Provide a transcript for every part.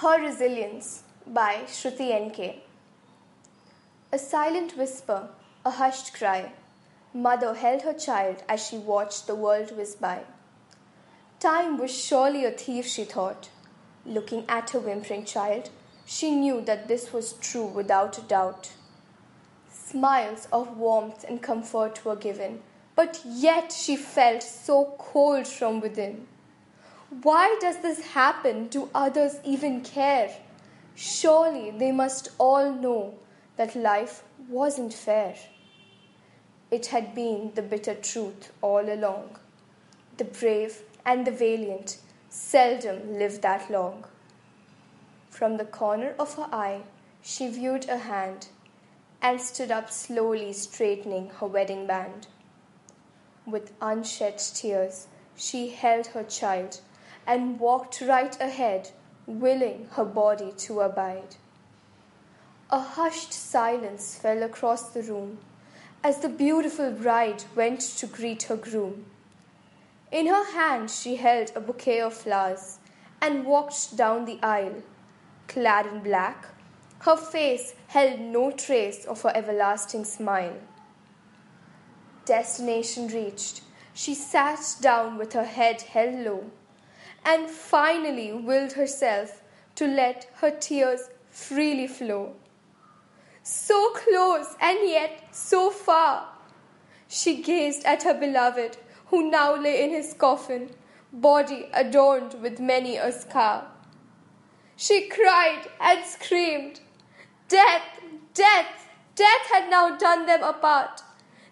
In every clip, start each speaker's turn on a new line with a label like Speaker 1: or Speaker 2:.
Speaker 1: Her Resilience by Shruti N.K. A silent whisper, a hushed cry. Mother held her child as she watched the world whiz by. Time was surely a thief, she thought. Looking at her whimpering child, she knew that this was true without a doubt. Smiles of warmth and comfort were given, but yet she felt so cold from within. Why does this happen? Do others even care? Surely they must all know that life wasn't fair. It had been the bitter truth all along. The brave and the valiant seldom live that long. From the corner of her eye, she viewed a hand and stood up slowly, straightening her wedding band. With unshed tears, she held her child and walked right ahead, willing her body to abide. A hushed silence fell across the room as the beautiful bride went to greet her groom. In her hand she held a bouquet of flowers and walked down the aisle. Clad in black, her face held no trace of her everlasting smile. Destination reached, she sat down with her head held low and finally willed herself to let her tears freely flow. So close and yet so far. She gazed at her beloved, who now lay in his coffin, body adorned with many a scar. She cried and screamed. Death, death, death had now done them apart,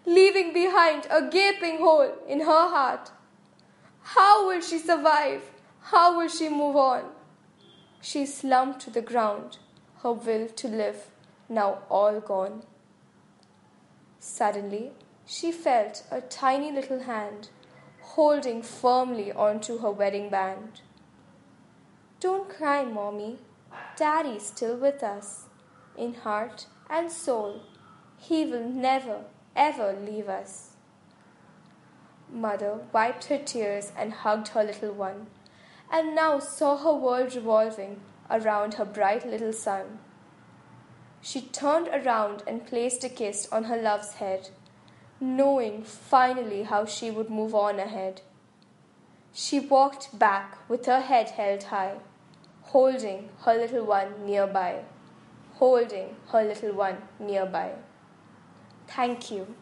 Speaker 1: leaving behind a gaping hole in her heart. How will she survive? How will she move on? She slumped to the ground, her will to live now all gone. Suddenly, she felt a tiny little hand holding firmly onto her wedding band. Don't cry, Mommy. Daddy's still with us. In heart and soul, he will never, ever leave us. Mother wiped her tears and hugged her little one and now saw her world revolving around her bright little son. She turned around and placed a kiss on her love's head, knowing finally how she would move on ahead. She walked back with her head held high, holding her little one nearby, holding her little one nearby. Thank you.